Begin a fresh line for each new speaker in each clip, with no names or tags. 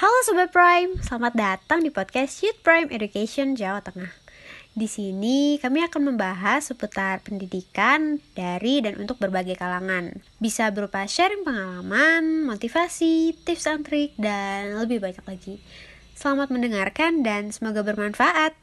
Halo Sobat Prime, selamat datang di podcast Youth Prime Education Jawa Tengah. Di sini kami akan membahas seputar pendidikan dari dan untuk berbagai kalangan. Bisa berupa sharing pengalaman, motivasi, tips and trik, dan lebih banyak lagi. Selamat mendengarkan dan semoga bermanfaat.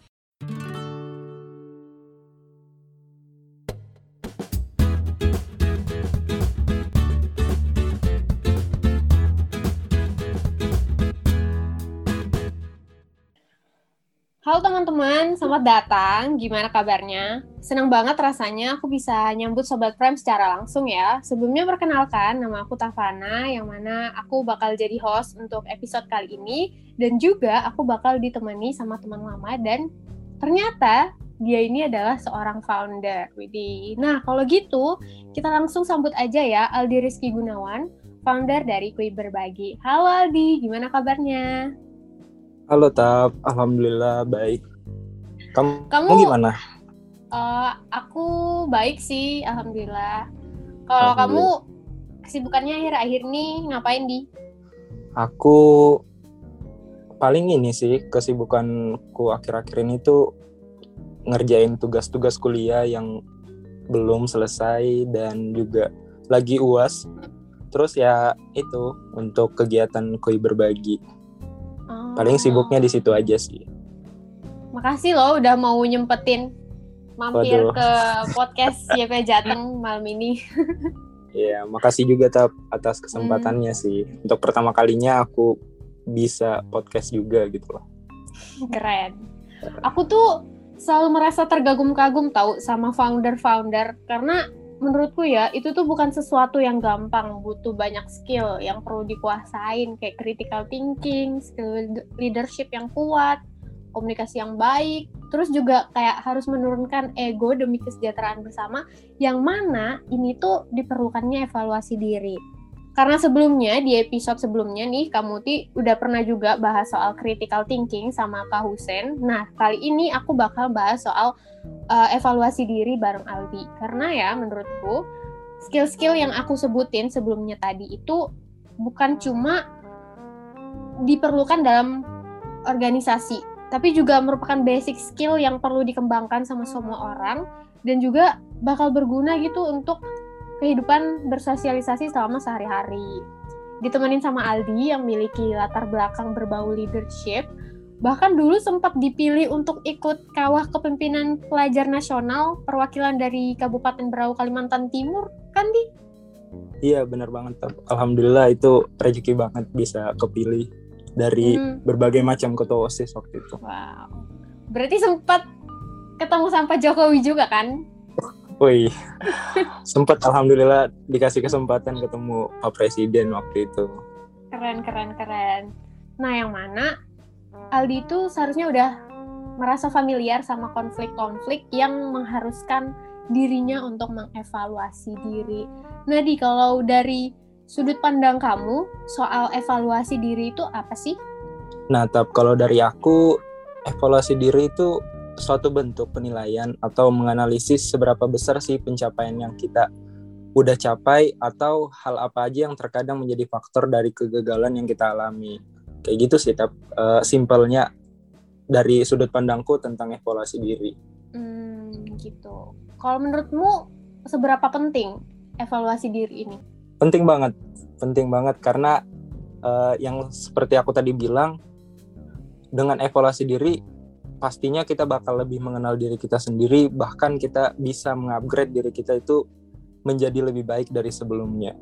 Halo teman-teman, selamat datang. Gimana kabarnya? Senang banget rasanya aku bisa nyambut Sobat Prime secara langsung ya. Sebelumnya perkenalkan, nama aku Tavana, yang mana aku bakal jadi host untuk episode kali ini. Dan juga aku bakal ditemani sama teman lama dan ternyata dia ini adalah seorang founder. Nah, kalau gitu, kita langsung sambut aja ya Aldi Rizky Gunawan, founder dari Kui Berbagi. Halo Aldi, gimana kabarnya?
Halo Tap, Alhamdulillah baik. Kamu,
Kamu-
gimana?
Eh, aku baik sih, alhamdulillah. Kalau kamu kesibukannya akhir-akhir ini ngapain di?
Aku paling ini sih kesibukanku akhir-akhir ini tuh ngerjain tugas-tugas kuliah yang belum selesai dan juga lagi uas. Terus ya itu untuk kegiatan koi berbagi. Paling sibuknya di situ aja sih.
Makasih loh udah mau nyempetin mampir
Waduh.
ke podcast YP Jateng malam ini.
Ya, makasih juga Tap atas kesempatannya sih. Untuk pertama kalinya aku bisa podcast juga gitu loh.
Keren. Aku tuh selalu merasa tergagum-kagum tahu sama founder-founder karena menurutku ya itu tuh bukan sesuatu yang gampang, butuh banyak skill yang perlu dikuasain kayak critical thinking, skill leadership yang kuat, komunikasi yang baik, terus juga kayak harus menurunkan ego demi kesejahteraan bersama yang mana ini tuh diperlukannya evaluasi diri. Karena sebelumnya di episode sebelumnya nih kamu Ti udah pernah juga bahas soal critical thinking sama Kak Husen. Nah, kali ini aku bakal bahas soal uh, evaluasi diri bareng Aldi. Karena ya menurutku skill-skill yang aku sebutin sebelumnya tadi itu bukan cuma diperlukan dalam organisasi, tapi juga merupakan basic skill yang perlu dikembangkan sama semua orang dan juga bakal berguna gitu untuk kehidupan bersosialisasi selama sehari-hari. Ditemenin sama Aldi yang memiliki latar belakang berbau leadership, bahkan dulu sempat dipilih untuk ikut kawah kepemimpinan pelajar nasional perwakilan dari Kabupaten Berau Kalimantan Timur, kan Di?
Iya benar banget. Alhamdulillah itu rezeki banget bisa kepilih dari
Hmm.
berbagai macam ketua OSIS waktu itu.
Wow. Berarti sempat ketemu sama Pak Jokowi juga kan?
Wih, sempat Alhamdulillah dikasih kesempatan ketemu Pak Presiden waktu itu.
Keren, keren, keren. Nah, yang mana Aldi itu seharusnya udah merasa familiar sama konflik-konflik yang mengharuskan dirinya untuk mengevaluasi diri. Nah, Di, kalau dari sudut pandang kamu soal evaluasi diri itu apa sih?
Nah, Tap, kalau dari aku evaluasi diri itu suatu bentuk penilaian atau menganalisis seberapa besar sih pencapaian yang kita udah capai atau hal apa aja yang terkadang menjadi faktor dari kegagalan yang kita alami. Kayak gitu sih, Tap. Eh, simpelnya dari sudut pandangku tentang evaluasi diri.
Hmm, gitu. Kalau menurutmu seberapa penting evaluasi diri ini?
penting banget penting banget karena eh, yang seperti aku tadi bilang dengan evaluasi diri pastinya kita bakal lebih mengenal diri kita sendiri bahkan kita bisa mengupgrade diri kita itu menjadi lebih baik dari sebelumnya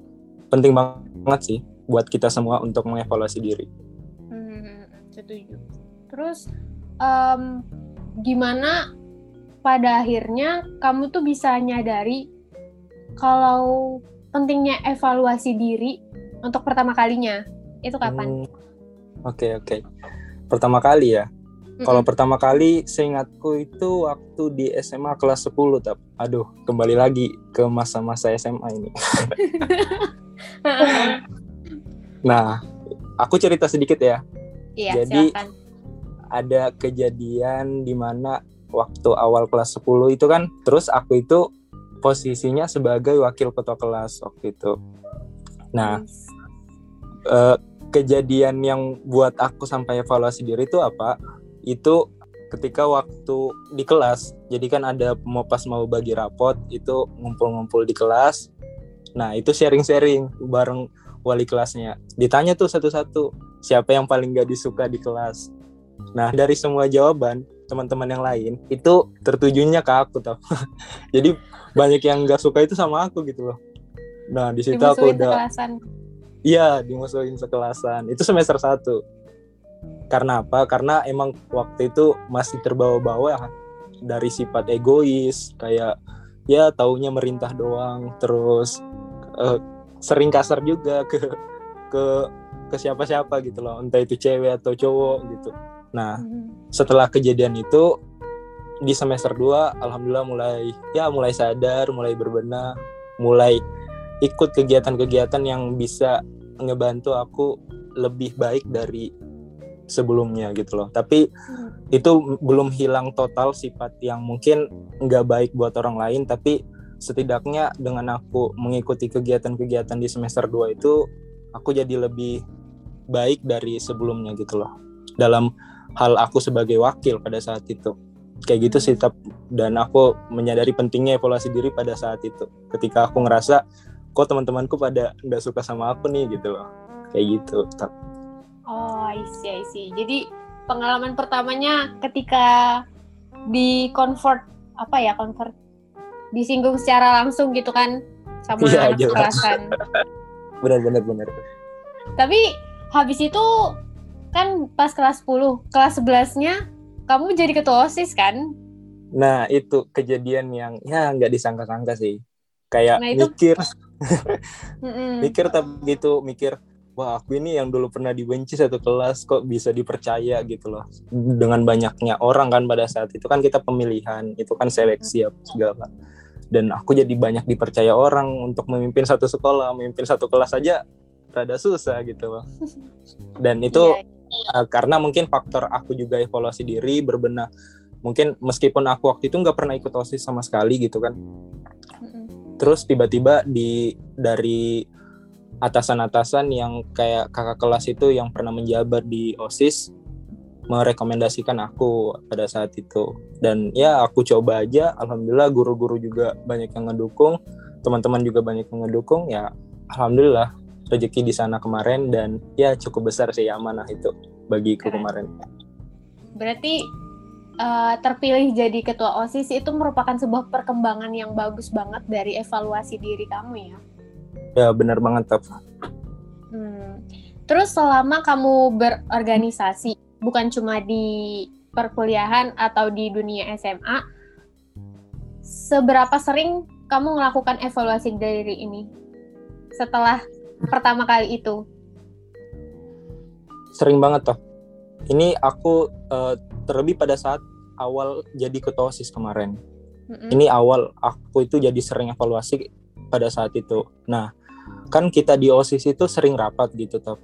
penting banget sih buat kita semua untuk mengevaluasi diri
Hmm, setuju. Terus em, gimana pada akhirnya kamu tuh bisa nyadari kalau pentingnya evaluasi diri untuk pertama kalinya itu kapan?
Hmm, oke oke pertama kali ya Kalau
Mm-mm.
pertama kali seingatku itu waktu di SMA kelas 10 tap. Aduh, kembali lagi ke masa-masa SMA ini. Nah, aku cerita sedikit ya.
Iya,
Jadi-
silakan.
Ada kejadian di mana waktu awal kelas 10 itu kan terus aku itu posisinya sebagai wakil ketua kelas waktu itu. Nah, eh, kejadian yang buat aku sampai evaluasi diri itu apa itu ketika waktu di kelas jadi kan ada mau pas mau bagi rapot itu ngumpul-ngumpul di kelas. Nah itu sharing-sharing bareng wali kelasnya. Ditanya tuh satu-satu siapa yang paling gak disuka di kelas? Nah dari semua jawaban teman-teman yang lain itu tertujunya ke aku tau. Jadi banyak yang gak suka itu sama aku gitu loh. Nah di situ aku udah iya dimusuhin sekelasan. Itu semester satu karena apa karena emang waktu itu masih terbawa-bawa dari sifat egois kayak ya taunya merintah doang terus uh, sering kasar juga ke ke ke siapa-siapa gitu loh entah itu cewek atau cowok gitu Nah, hmm. setelah kejadian itu di semester 2 alhamdulillah mulai ya mulai sadar, mulai berbenah, mulai ikut kegiatan-kegiatan yang bisa ngebantu aku lebih baik dari sebelumnya gitu loh. Tapi hmm. itu belum hilang total sifat yang mungkin nggak baik buat orang lain, tapi setidaknya dengan aku mengikuti kegiatan-kegiatan di semester 2 itu aku jadi lebih baik dari sebelumnya gitu loh. Dalam hal aku sebagai wakil pada saat itu kayak gitu sih tap dan aku menyadari pentingnya evaluasi diri pada saat itu ketika aku ngerasa kok teman-temanku pada nggak suka sama aku nih gitu loh kayak gitu tap
oh I see I see jadi pengalaman pertamanya ketika di convert apa ya convert disinggung secara langsung gitu kan sama ya, anak kelasan
benar benar benar
tapi habis itu kan pas kelas 10, kelas 11-nya kamu jadi ketua OSIS kan?
Nah, itu kejadian yang ya nggak disangka-sangka sih. Kayak nah, itu... mikir. mikir tapi gitu, mikir wah aku ini yang dulu pernah dibenci satu kelas kok bisa dipercaya gitu loh. Dengan banyaknya orang kan pada saat itu kan kita pemilihan, itu kan seleksi apa segala. Dan aku jadi banyak dipercaya orang untuk memimpin satu sekolah, memimpin satu kelas aja rada susah gitu loh. Dan itu yeah iya uh, karena mungkin faktor aku juga evaluasi diri berbenah mungkin meskipun aku waktu itu nggak pernah ikut osis sama sekali gitu kan terus tiba-tiba di dari atasan-atasan yang kayak kakak kelas itu yang pernah menjabat di osis merekomendasikan aku pada saat itu. Dan ya aku coba aja. Alhamdulillah guru-guru juga banyak yang ngedukung. Teman-teman juga banyak yang ngedukung. Ya alhamdulillah rezeki di sana kemarin dan ya cukup besar sih amanah itu bagiku kemarin.
Berarti uh, terpilih jadi ketua OSIS itu merupakan sebuah perkembangan yang bagus banget dari evaluasi diri kamu ya.
Ya, benar banget, Taf.
Hmm. Terus selama kamu berorganisasi, bukan cuma di perkuliahan atau di dunia SMA, seberapa sering kamu melakukan evaluasi diri ini setelah pertama kali itu?
Sering banget toh. Ini aku uh, terlebih pada saat awal jadi ketua OSIS kemarin. Mm-hmm. Ini awal aku itu jadi sering evaluasi pada saat itu. Nah, kan kita di OSIS itu sering rapat gitu toh.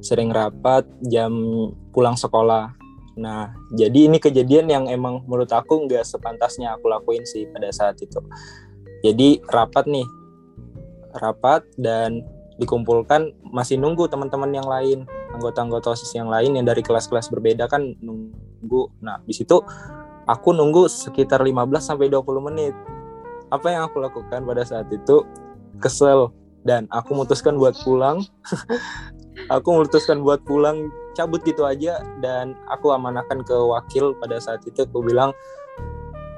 Sering rapat jam pulang sekolah. Nah, jadi ini kejadian yang emang menurut aku nggak sepantasnya aku lakuin sih pada saat itu. Jadi rapat nih, rapat dan dikumpulkan masih nunggu teman-teman yang lain anggota-anggota osis yang lain yang dari kelas-kelas berbeda kan nunggu nah di situ aku nunggu sekitar 15 sampai 20 menit apa yang aku lakukan pada saat itu kesel dan aku memutuskan buat pulang. Aku memutuskan buat pulang cabut gitu aja. Dan aku amanahkan ke wakil pada saat itu. Aku bilang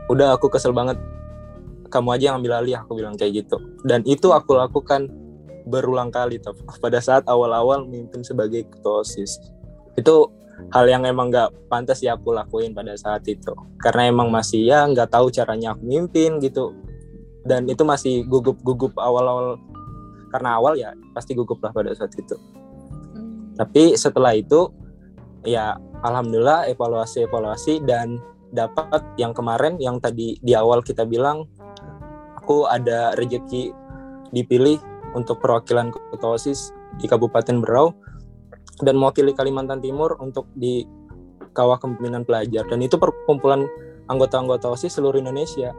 udah aku kesel banget. Kamu aja yang ambil alih aku bilang kayak gitu. Dan itu aku lakukan berulang kali toh pada saat awal-awal memimpin sebagai ketua osis. Itu hal yang emang nggak pantas ya aku lakuin pada saat itu. Karena emang masih ya nggak tahu caranya aku mimpin gitu. Dan itu masih gugup-gugup awal-awal karena awal ya pasti gugup lah pada saat itu hmm. tapi setelah itu ya alhamdulillah evaluasi evaluasi dan dapat yang kemarin yang tadi di awal kita bilang aku ada rezeki dipilih untuk perwakilan ketua OSIS di Kabupaten Berau dan mewakili Kalimantan Timur untuk di Kawah Kepemimpinan Pelajar dan itu perkumpulan anggota-anggota OSIS seluruh Indonesia.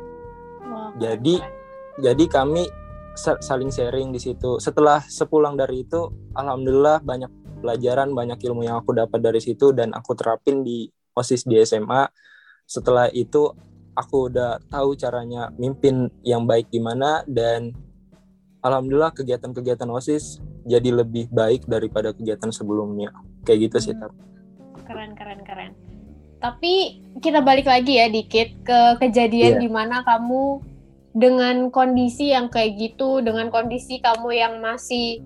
Wow. Jadi jadi kami saling sharing di situ. Setelah sepulang dari itu, alhamdulillah banyak pelajaran, banyak ilmu yang aku dapat dari situ dan aku terapin di OSIS di SMA. Setelah itu aku udah tahu caranya mimpin yang baik gimana dan alhamdulillah kegiatan-kegiatan OSIS jadi lebih baik daripada kegiatan sebelumnya. Kayak gitu sih,
hmm. Keren, keren, keren. Tapi kita balik lagi ya dikit ke kejadian yeah. di mana kamu dengan kondisi yang kayak gitu, dengan kondisi kamu yang masih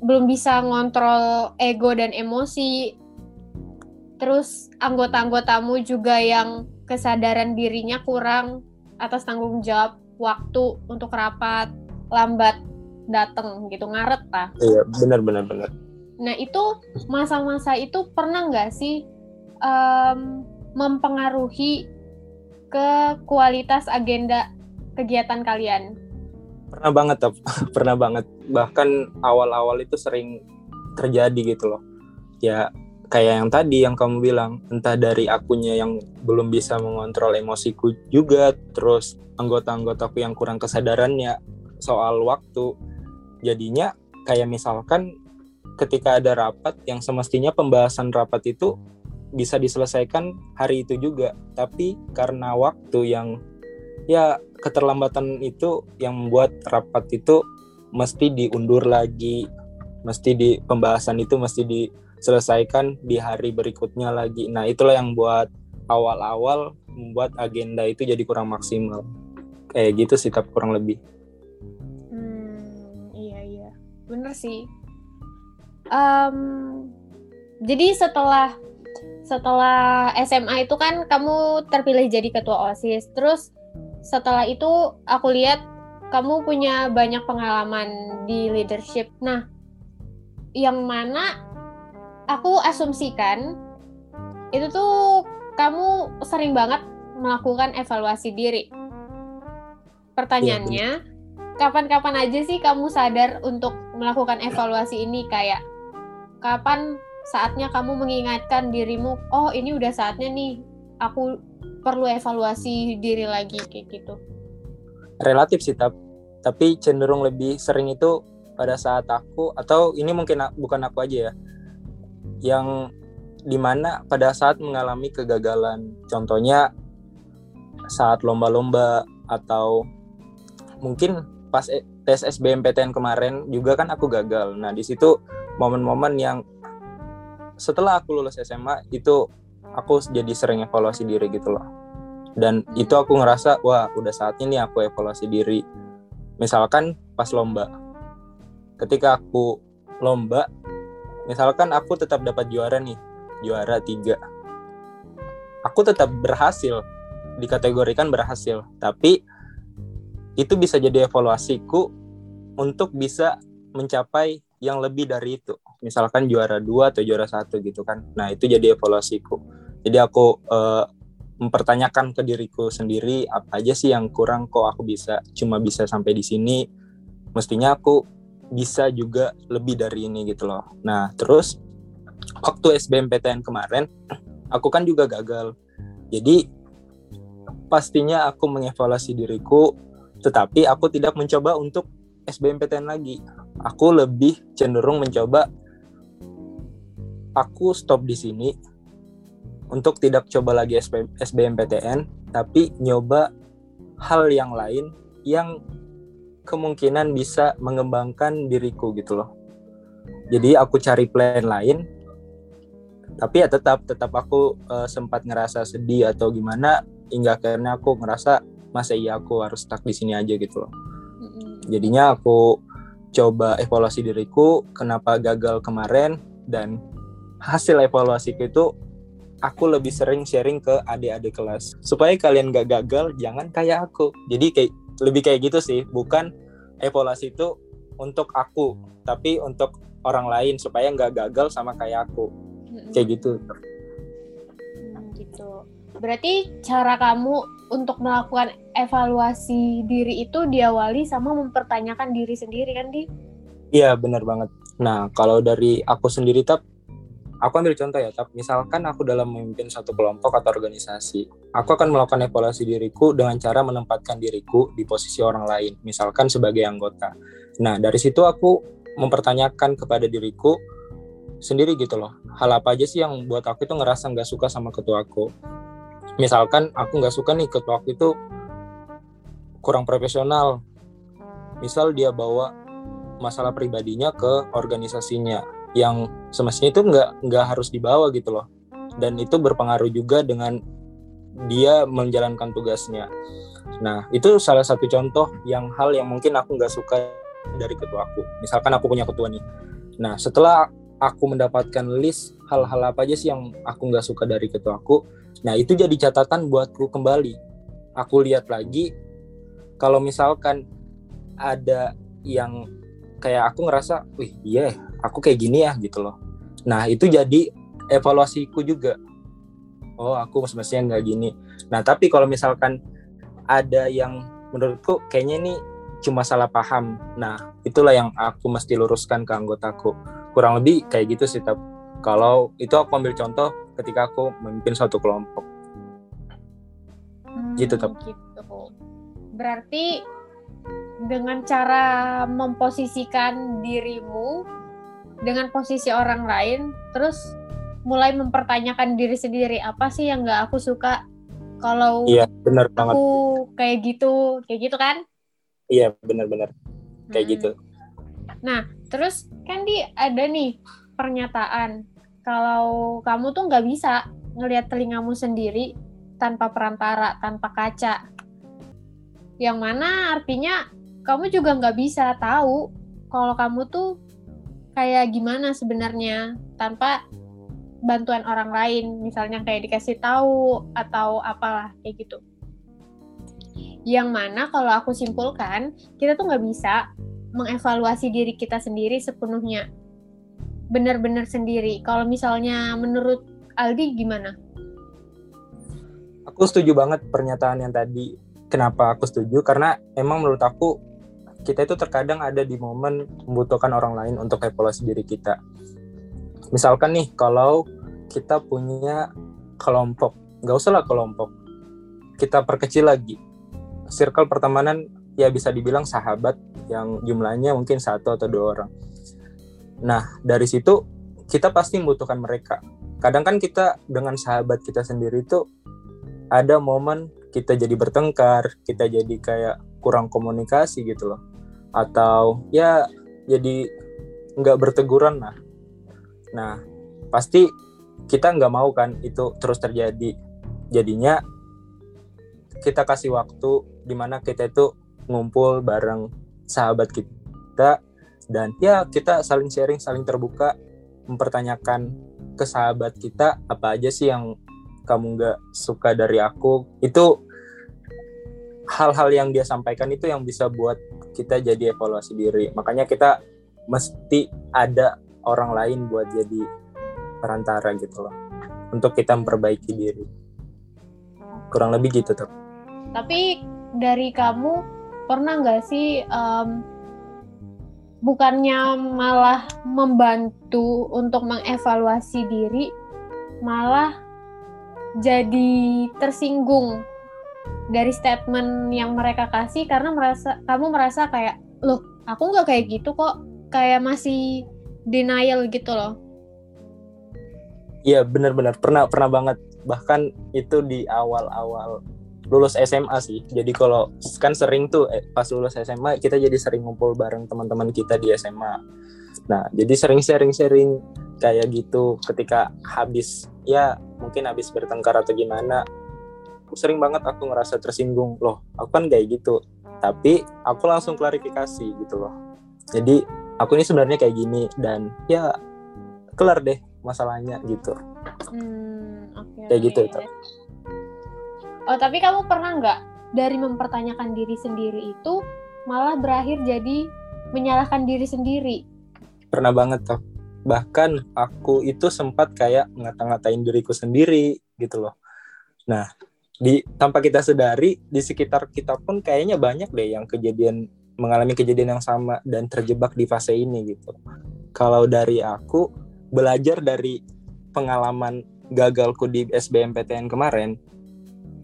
belum bisa ngontrol ego dan emosi, terus anggota-anggotamu juga yang kesadaran dirinya kurang atas tanggung jawab waktu untuk rapat lambat datang gitu ngaret lah.
Iya benar benar benar.
Nah itu masa-masa itu pernah nggak sih um, mempengaruhi ke kualitas agenda kegiatan kalian?
Pernah banget, pernah banget. Bahkan awal-awal itu sering terjadi gitu loh. Ya kayak yang tadi yang kamu bilang, entah dari akunya yang belum bisa mengontrol emosiku juga, terus anggota-anggotaku yang kurang kesadarannya soal waktu. Jadinya kayak misalkan ketika ada rapat yang semestinya pembahasan rapat itu bisa diselesaikan hari itu juga tapi karena waktu yang ya keterlambatan itu yang membuat rapat itu mesti diundur lagi. Mesti di pembahasan itu mesti diselesaikan di hari berikutnya lagi. Nah itulah yang buat awal-awal membuat agenda itu jadi kurang maksimal. Kayak gitu sih kurang lebih.
Hmm, iya iya. Bener sih. Um, jadi setelah setelah SMA itu kan kamu terpilih jadi ketua OSIS. Terus setelah itu aku lihat kamu punya banyak pengalaman di leadership. Nah, yang mana aku asumsikan itu tuh kamu sering banget melakukan evaluasi diri. Pertanyaannya, kapan-kapan ya, aja sih kamu sadar untuk melakukan evaluasi ini kayak kapan saatnya kamu mengingatkan dirimu, oh ini udah saatnya nih aku perlu evaluasi diri lagi kayak gitu.
Relatif sih, tap. tapi cenderung lebih sering itu pada saat aku atau ini mungkin bukan aku aja ya, yang di mana pada saat mengalami kegagalan, contohnya saat lomba-lomba atau mungkin pas e, tes SBMPTN kemarin juga kan aku gagal. Nah di situ momen-momen yang setelah aku lulus SMA itu aku jadi sering evaluasi diri gitu loh. Dan itu aku ngerasa wah udah saatnya nih aku evaluasi diri. Misalkan pas lomba. Ketika aku lomba misalkan aku tetap dapat juara nih juara tiga. Aku tetap berhasil dikategorikan berhasil. Tapi itu bisa jadi evaluasiku untuk bisa mencapai yang lebih dari itu. Misalkan juara dua atau juara satu gitu kan. Nah itu jadi evaluasiku jadi aku uh, mempertanyakan ke diriku sendiri apa aja sih yang kurang kok aku bisa cuma bisa sampai di sini? Mestinya aku bisa juga lebih dari ini gitu loh. Nah terus waktu SBMPTN kemarin aku kan juga gagal. Jadi pastinya aku mengevaluasi diriku tetapi aku tidak mencoba untuk SBMPTN lagi. Aku lebih cenderung mencoba aku stop di sini untuk tidak coba lagi SBMPTN tapi nyoba hal yang lain yang kemungkinan bisa mengembangkan diriku gitu loh. Jadi aku cari plan lain tapi ya tetap tetap aku uh, sempat ngerasa sedih atau gimana hingga akhirnya aku ngerasa masa iya aku harus stuck di sini aja gitu loh. Jadinya aku coba evaluasi diriku kenapa gagal kemarin dan hasil evaluasiku itu aku lebih sering sharing ke adik-adik kelas. Supaya kalian gak gagal jangan kayak aku. Jadi kayak lebih kayak gitu sih. Bukan evaluasi itu untuk aku tapi untuk orang lain. Supaya nggak gagal sama kayak aku. Kayak gitu.
Hmm, gitu. Berarti cara kamu untuk melakukan evaluasi diri itu diawali sama mempertanyakan diri sendiri kan di?
Iya benar banget. Nah kalau dari aku sendiri tap aku ambil contoh ya, tapi misalkan aku dalam memimpin satu kelompok atau organisasi, aku akan melakukan evaluasi diriku dengan cara menempatkan diriku di posisi orang lain, misalkan sebagai anggota. Nah, dari situ aku mempertanyakan kepada diriku sendiri gitu loh, hal apa aja sih yang buat aku itu ngerasa nggak suka sama ketuaku. Misalkan aku nggak suka nih ketua aku itu kurang profesional. Misal dia bawa masalah pribadinya ke organisasinya yang semestinya itu nggak nggak harus dibawa gitu loh. Dan itu berpengaruh juga dengan dia menjalankan tugasnya. Nah itu salah satu contoh yang hal yang mungkin aku nggak suka dari ketua aku. Misalkan aku punya ketua nih. Nah setelah aku mendapatkan list hal-hal apa aja sih yang aku nggak suka dari ketua aku nah itu jadi catatan buatku kembali. Aku lihat lagi kalau misalkan ada yang kayak aku ngerasa wih iya aku kayak gini ya gitu loh. Nah itu jadi evaluasiku juga. Oh aku semestinya nggak gini. Nah tapi kalau misalkan ada yang menurutku kayaknya ini cuma salah paham. Nah itulah yang aku mesti luruskan ke anggotaku. Kurang lebih kayak gitu sih tapi kalau itu aku ambil contoh ketika aku memimpin suatu kelompok.
Hmm, gitu tapi gitu. berarti dengan cara memposisikan dirimu dengan posisi orang lain terus mulai mempertanyakan diri sendiri apa sih yang nggak aku suka? Kalau
iya benar
banget. aku kayak gitu kayak gitu kan?
Iya benar-benar kayak hmm. gitu.
Nah terus kan di ada nih pernyataan kalau kamu tuh nggak bisa ngelihat telingamu sendiri tanpa perantara tanpa kaca. Yang mana artinya kamu juga nggak bisa tahu kalau kamu tuh kayak gimana sebenarnya tanpa bantuan orang lain misalnya kayak dikasih tahu atau apalah kayak gitu yang mana kalau aku simpulkan kita tuh nggak bisa mengevaluasi diri kita sendiri sepenuhnya benar-benar sendiri kalau misalnya menurut Aldi gimana?
Aku setuju banget pernyataan yang tadi. Kenapa aku setuju? Karena emang menurut aku kita itu terkadang ada di momen membutuhkan orang lain untuk evaluasi diri kita. Misalkan nih, kalau kita punya kelompok, nggak usah lah kelompok, kita perkecil lagi. Circle pertemanan ya bisa dibilang sahabat yang jumlahnya mungkin satu atau dua orang. Nah, dari situ kita pasti membutuhkan mereka. Kadang kan kita dengan sahabat kita sendiri itu ada momen kita jadi bertengkar, kita jadi kayak kurang komunikasi gitu loh atau ya jadi nggak berteguran lah. Nah pasti kita nggak mau kan itu terus terjadi. Jadinya kita kasih waktu di mana kita itu ngumpul bareng sahabat kita dan ya kita saling sharing saling terbuka mempertanyakan ke sahabat kita apa aja sih yang kamu nggak suka dari aku. Itu hal-hal yang dia sampaikan itu yang bisa buat kita jadi evaluasi diri. Makanya kita mesti ada orang lain buat jadi perantara gitu loh. Untuk kita memperbaiki diri. Kurang lebih gitu tuh
tapi dari kamu pernah nggak sih um, bukannya malah membantu untuk mengevaluasi diri malah jadi tersinggung dari statement yang mereka kasih karena merasa kamu merasa kayak loh aku nggak kayak gitu kok. Kayak masih denial gitu loh.
Iya benar-benar. Pernah pernah banget. Bahkan itu di awal-awal lulus SMA sih. Jadi kalau kan sering tuh eh, pas lulus SMA kita jadi sering ngumpul bareng teman-teman kita di SMA nah jadi sering sharing sharing kayak gitu ketika habis ya mungkin habis bertengkar atau gimana sering banget aku ngerasa tersinggung. Loh aku kan kayak gitu. Tapi aku langsung klarifikasi gitu loh. Jadi aku ini sebenarnya kayak gini dan ya kelar deh masalahnya gitu. Hmm, okay, kayak gitu itu
oh tapi kamu pernah nggak dari mempertanyakan diri sendiri itu malah berakhir jadi menyalahkan diri sendiri?
Pernah banget tuh bahkan aku itu sempat kayak ngata-ngatain diriku sendiri gitu loh. Nah di tanpa kita sedari di sekitar kita pun kayaknya banyak deh yang kejadian mengalami kejadian yang sama dan terjebak di fase ini gitu. Kalau dari aku belajar dari pengalaman gagalku di SBMPTN kemarin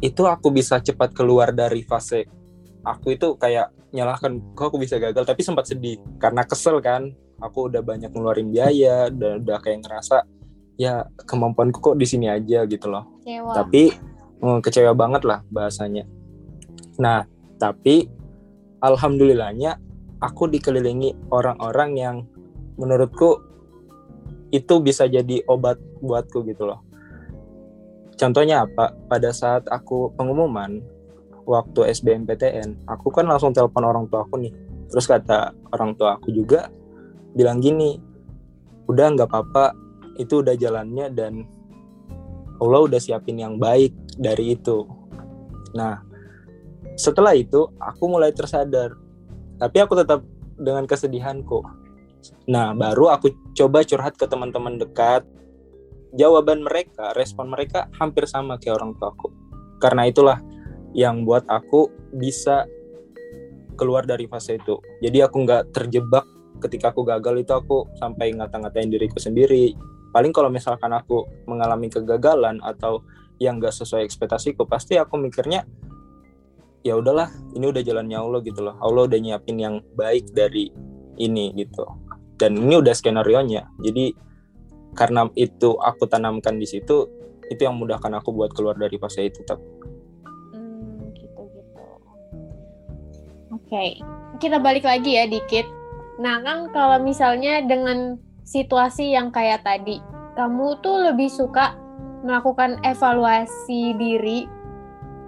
itu aku bisa cepat keluar dari fase aku itu kayak nyalahkan kok aku bisa gagal tapi sempat sedih karena kesel kan aku udah banyak ngeluarin biaya dan udah kayak ngerasa ya kemampuanku kok di sini aja gitu loh
Kecewa.
tapi kecewa banget lah bahasanya. Nah tapi alhamdulillahnya aku dikelilingi orang-orang yang menurutku itu bisa jadi obat buatku gitu loh. Contohnya apa? Pada saat aku pengumuman waktu SBMPTN aku kan langsung telepon orang tua aku nih. Terus kata orang tua aku juga bilang gini udah nggak apa-apa. Itu udah jalannya dan Allah udah siapin yang baik dari itu. Nah setelah itu aku mulai tersadar. Tapi aku tetap dengan kesedihanku. Nah baru aku coba curhat ke teman-teman dekat. Jawaban mereka respon mereka hampir sama kayak orang tuaku karena itulah yang buat aku bisa keluar dari fase itu. Jadi aku nggak terjebak ketika aku gagal itu aku sampai ngata-ngatain diriku sendiri. Paling kalau misalkan aku mengalami kegagalan atau yang gak sesuai ekspektasiku pasti aku mikirnya ya udahlah ini udah jalannya Allah gitu loh Allah udah nyiapin yang baik dari ini gitu dan ini udah skenario nya jadi karena itu aku tanamkan di situ itu yang mudahkan aku buat keluar dari fase itu tapi
Hmm, gitu gitu. Oke, kita balik lagi ya dikit. Nah kan kalau misalnya dengan situasi yang kayak tadi, kamu tuh lebih suka melakukan evaluasi diri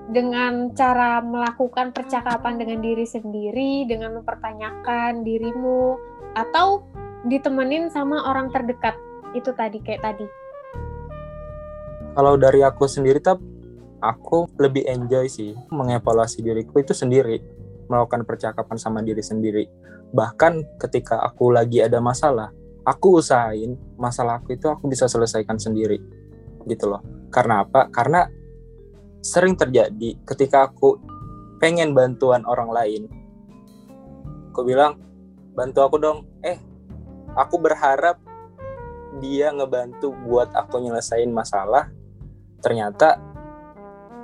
dengan cara melakukan percakapan dengan diri sendiri, dengan mempertanyakan dirimu, atau ditemenin sama orang terdekat. Itu tadi kayak tadi.
kalau dari aku sendiri tap aku lebih enjoy sih mengevaluasi diriku itu sendiri. Melakukan percakapan sama diri sendiri. Bahkan ketika aku lagi ada masalah aku usahain masalah aku itu aku bisa selesaikan sendiri gitu loh. Karena apa? Karena sering terjadi ketika aku pengen bantuan orang lain aku bilang bantu aku dong. Eh aku berharap dia ngebantu buat aku nyelesain masalah ternyata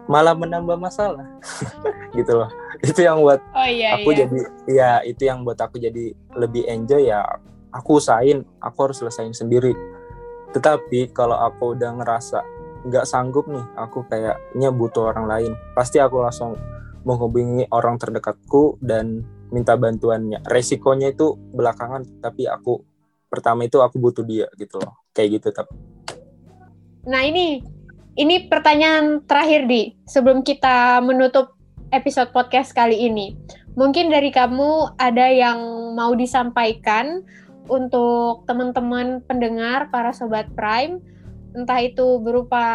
malah menambah masalah. Gitu loh. Itu yang buat
Oh iya
aku jadi ya itu yang buat aku jadi lebih enjoy ya. Aku usahain aku harus selesain sendiri tetapi kalau aku udah ngerasa nggak sanggup nih aku kayaknya butuh orang lain. Pasti aku langsung menghubungi orang terdekatku dan minta bantuannya. Resikonya itu belakangan tapi aku pertama itu aku butuh dia gitu loh. Kayak gitu tapi
Nah ini ini pertanyaan terakhir di sebelum kita menutup episode podcast kali ini. Mungkin dari kamu ada yang mau disampaikan untuk teman-teman pendengar para sobat Prime, entah itu berupa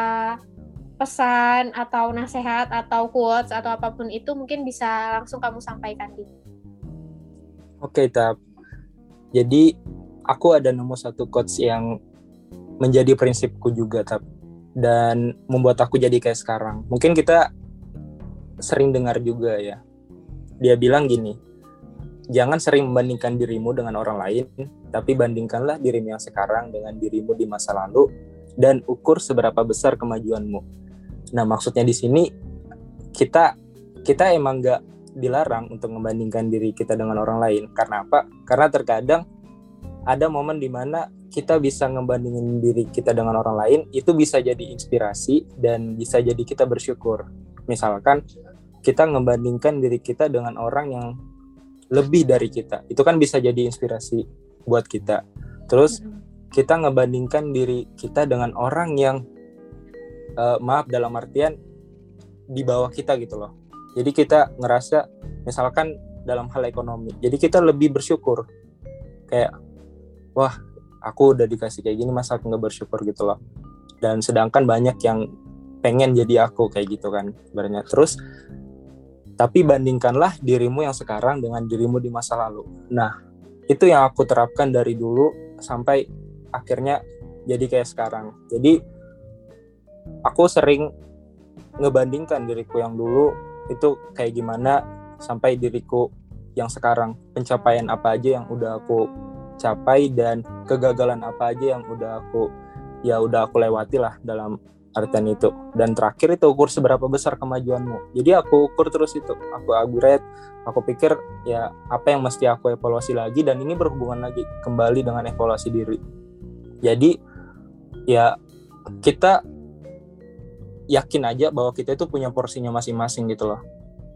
pesan atau nasihat atau quotes atau apa pun itu mungkin bisa langsung kamu sampaikan di.
Oke, Tap. Jadi aku ada nemu satu quotes yang menjadi prinsipku juga, Tap. Dan membuat aku jadi kayak sekarang. Mungkin kita sering dengar juga ya. Dia bilang gini, jangan sering membandingkan dirimu dengan orang lain, tapi bandingkanlah dirimu yang sekarang dengan dirimu di masa lalu dan ukur seberapa besar kemajuanmu. Nah, maksudnya di sini kita kita emang nggak dilarang untuk membandingkan diri kita dengan orang lain. Karena apa? Karena terkadang ada momen di mana kita bisa ngebandingin diri kita dengan orang lain, itu bisa jadi inspirasi dan bisa jadi kita bersyukur. Misalkan kita ngebandingkan diri kita dengan orang yang lebih dari kita, itu kan bisa jadi inspirasi buat kita. Terus kita ngebandingkan diri kita dengan orang yang eh, maaf dalam artian di bawah kita gitu loh. Jadi kita ngerasa misalkan dalam hal ekonomi. Jadi kita lebih bersyukur. Kayak wah, aku udah dikasih kayak gini masa aku nggak bersyukur gitu loh. Dan sedangkan banyak yang pengen jadi aku kayak gitu kan sebenarnya. Terus tapi bandingkanlah dirimu yang sekarang dengan dirimu di masa lalu. Nah, itu yang aku terapkan dari dulu sampai akhirnya jadi kayak sekarang. Jadi aku sering ngebandingkan diriku yang dulu itu kayak gimana sampai diriku yang sekarang pencapaian apa aja yang udah aku capai dan kegagalan apa aja yang udah aku ya udah aku lewati lah dalam artian itu. Dan terakhir itu ukur seberapa besar kemajuanmu. Jadi aku ukur terus itu. Aku upgrade aku pikir ya apa yang mesti aku evaluasi lagi dan ini berhubungan lagi kembali dengan evaluasi diri. Jadi ya kita yakin aja bahwa kita itu punya porsinya masing-masing gitu loh.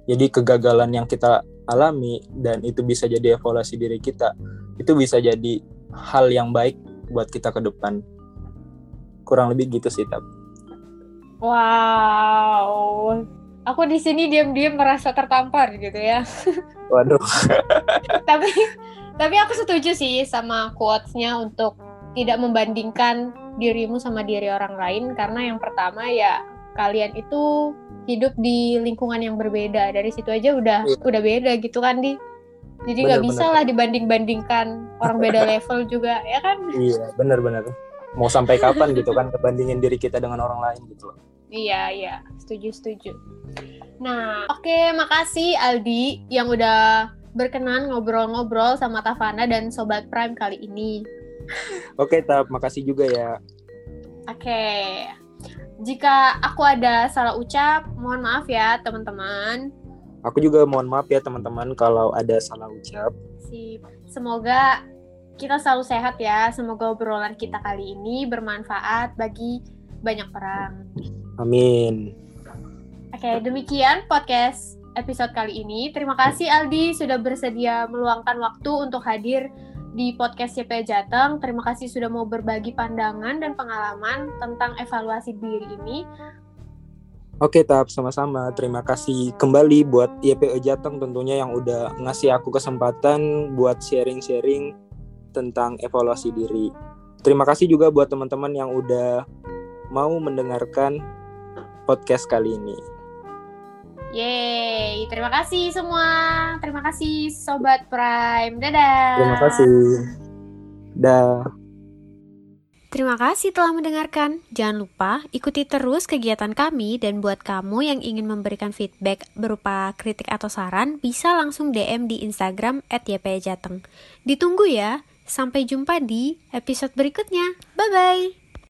Jadi kegagalan yang kita alami dan itu bisa jadi evaluasi diri kita itu bisa jadi hal yang baik buat kita ke depan. Kurang lebih gitu sih tapi
Wow, aku di sini diam-diam merasa tertampar gitu ya.
Waduh.
tapi tapi aku setuju sih sama quotes-nya untuk tidak membandingkan dirimu sama diri orang lain. Karena yang pertama ya kalian itu hidup di lingkungan yang berbeda. Dari situ aja udah iya. udah beda gitu kan di? Jadi nggak bisa lah dibanding-bandingkan orang beda level juga ya kan?
Iya benar-benar mau sampai kapan gitu kan kebandingin diri kita dengan orang lain gitu loh
Iya, iya, setuju, setuju. Nah, oke, okay, makasih Aldi yang udah berkenan ngobrol-ngobrol sama Tavana dan Sobat Prime kali ini.
Oke, okay, Tap, makasih juga ya.
Oke. Okay. Jika aku ada salah ucap, mohon maaf ya, teman-teman.
Aku juga mohon maaf ya, teman-teman, kalau ada salah ucap.
Sip. Semoga kita selalu sehat ya. Semoga obrolan kita kali ini bermanfaat bagi banyak orang.
Amin.
Oke, demikian podcast episode kali ini. Terima kasih Aldi sudah bersedia meluangkan waktu untuk hadir di podcast CP Jateng. Terima kasih sudah mau berbagi pandangan dan pengalaman tentang evaluasi diri ini.
Oke, Tap, sama-sama. Terima kasih kembali buat YPE Jateng tentunya yang udah ngasih aku kesempatan buat sharing-sharing tentang evaluasi diri. Terima kasih juga buat teman-teman yang udah mau mendengarkan podcast kali ini.
Yeay, terima kasih semua. Terima kasih Sobat Prime. Dadah.
Terima kasih. Dah.
Terima kasih telah mendengarkan. Jangan lupa ikuti terus kegiatan kami dan buat kamu yang ingin memberikan feedback berupa kritik atau saran bisa langsung DM di Instagram @ypjateng. Ditunggu ya. Sampai jumpa di episode berikutnya. Bye bye.